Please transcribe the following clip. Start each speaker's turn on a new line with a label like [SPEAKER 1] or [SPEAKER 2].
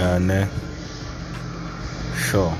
[SPEAKER 1] yeah, ne sure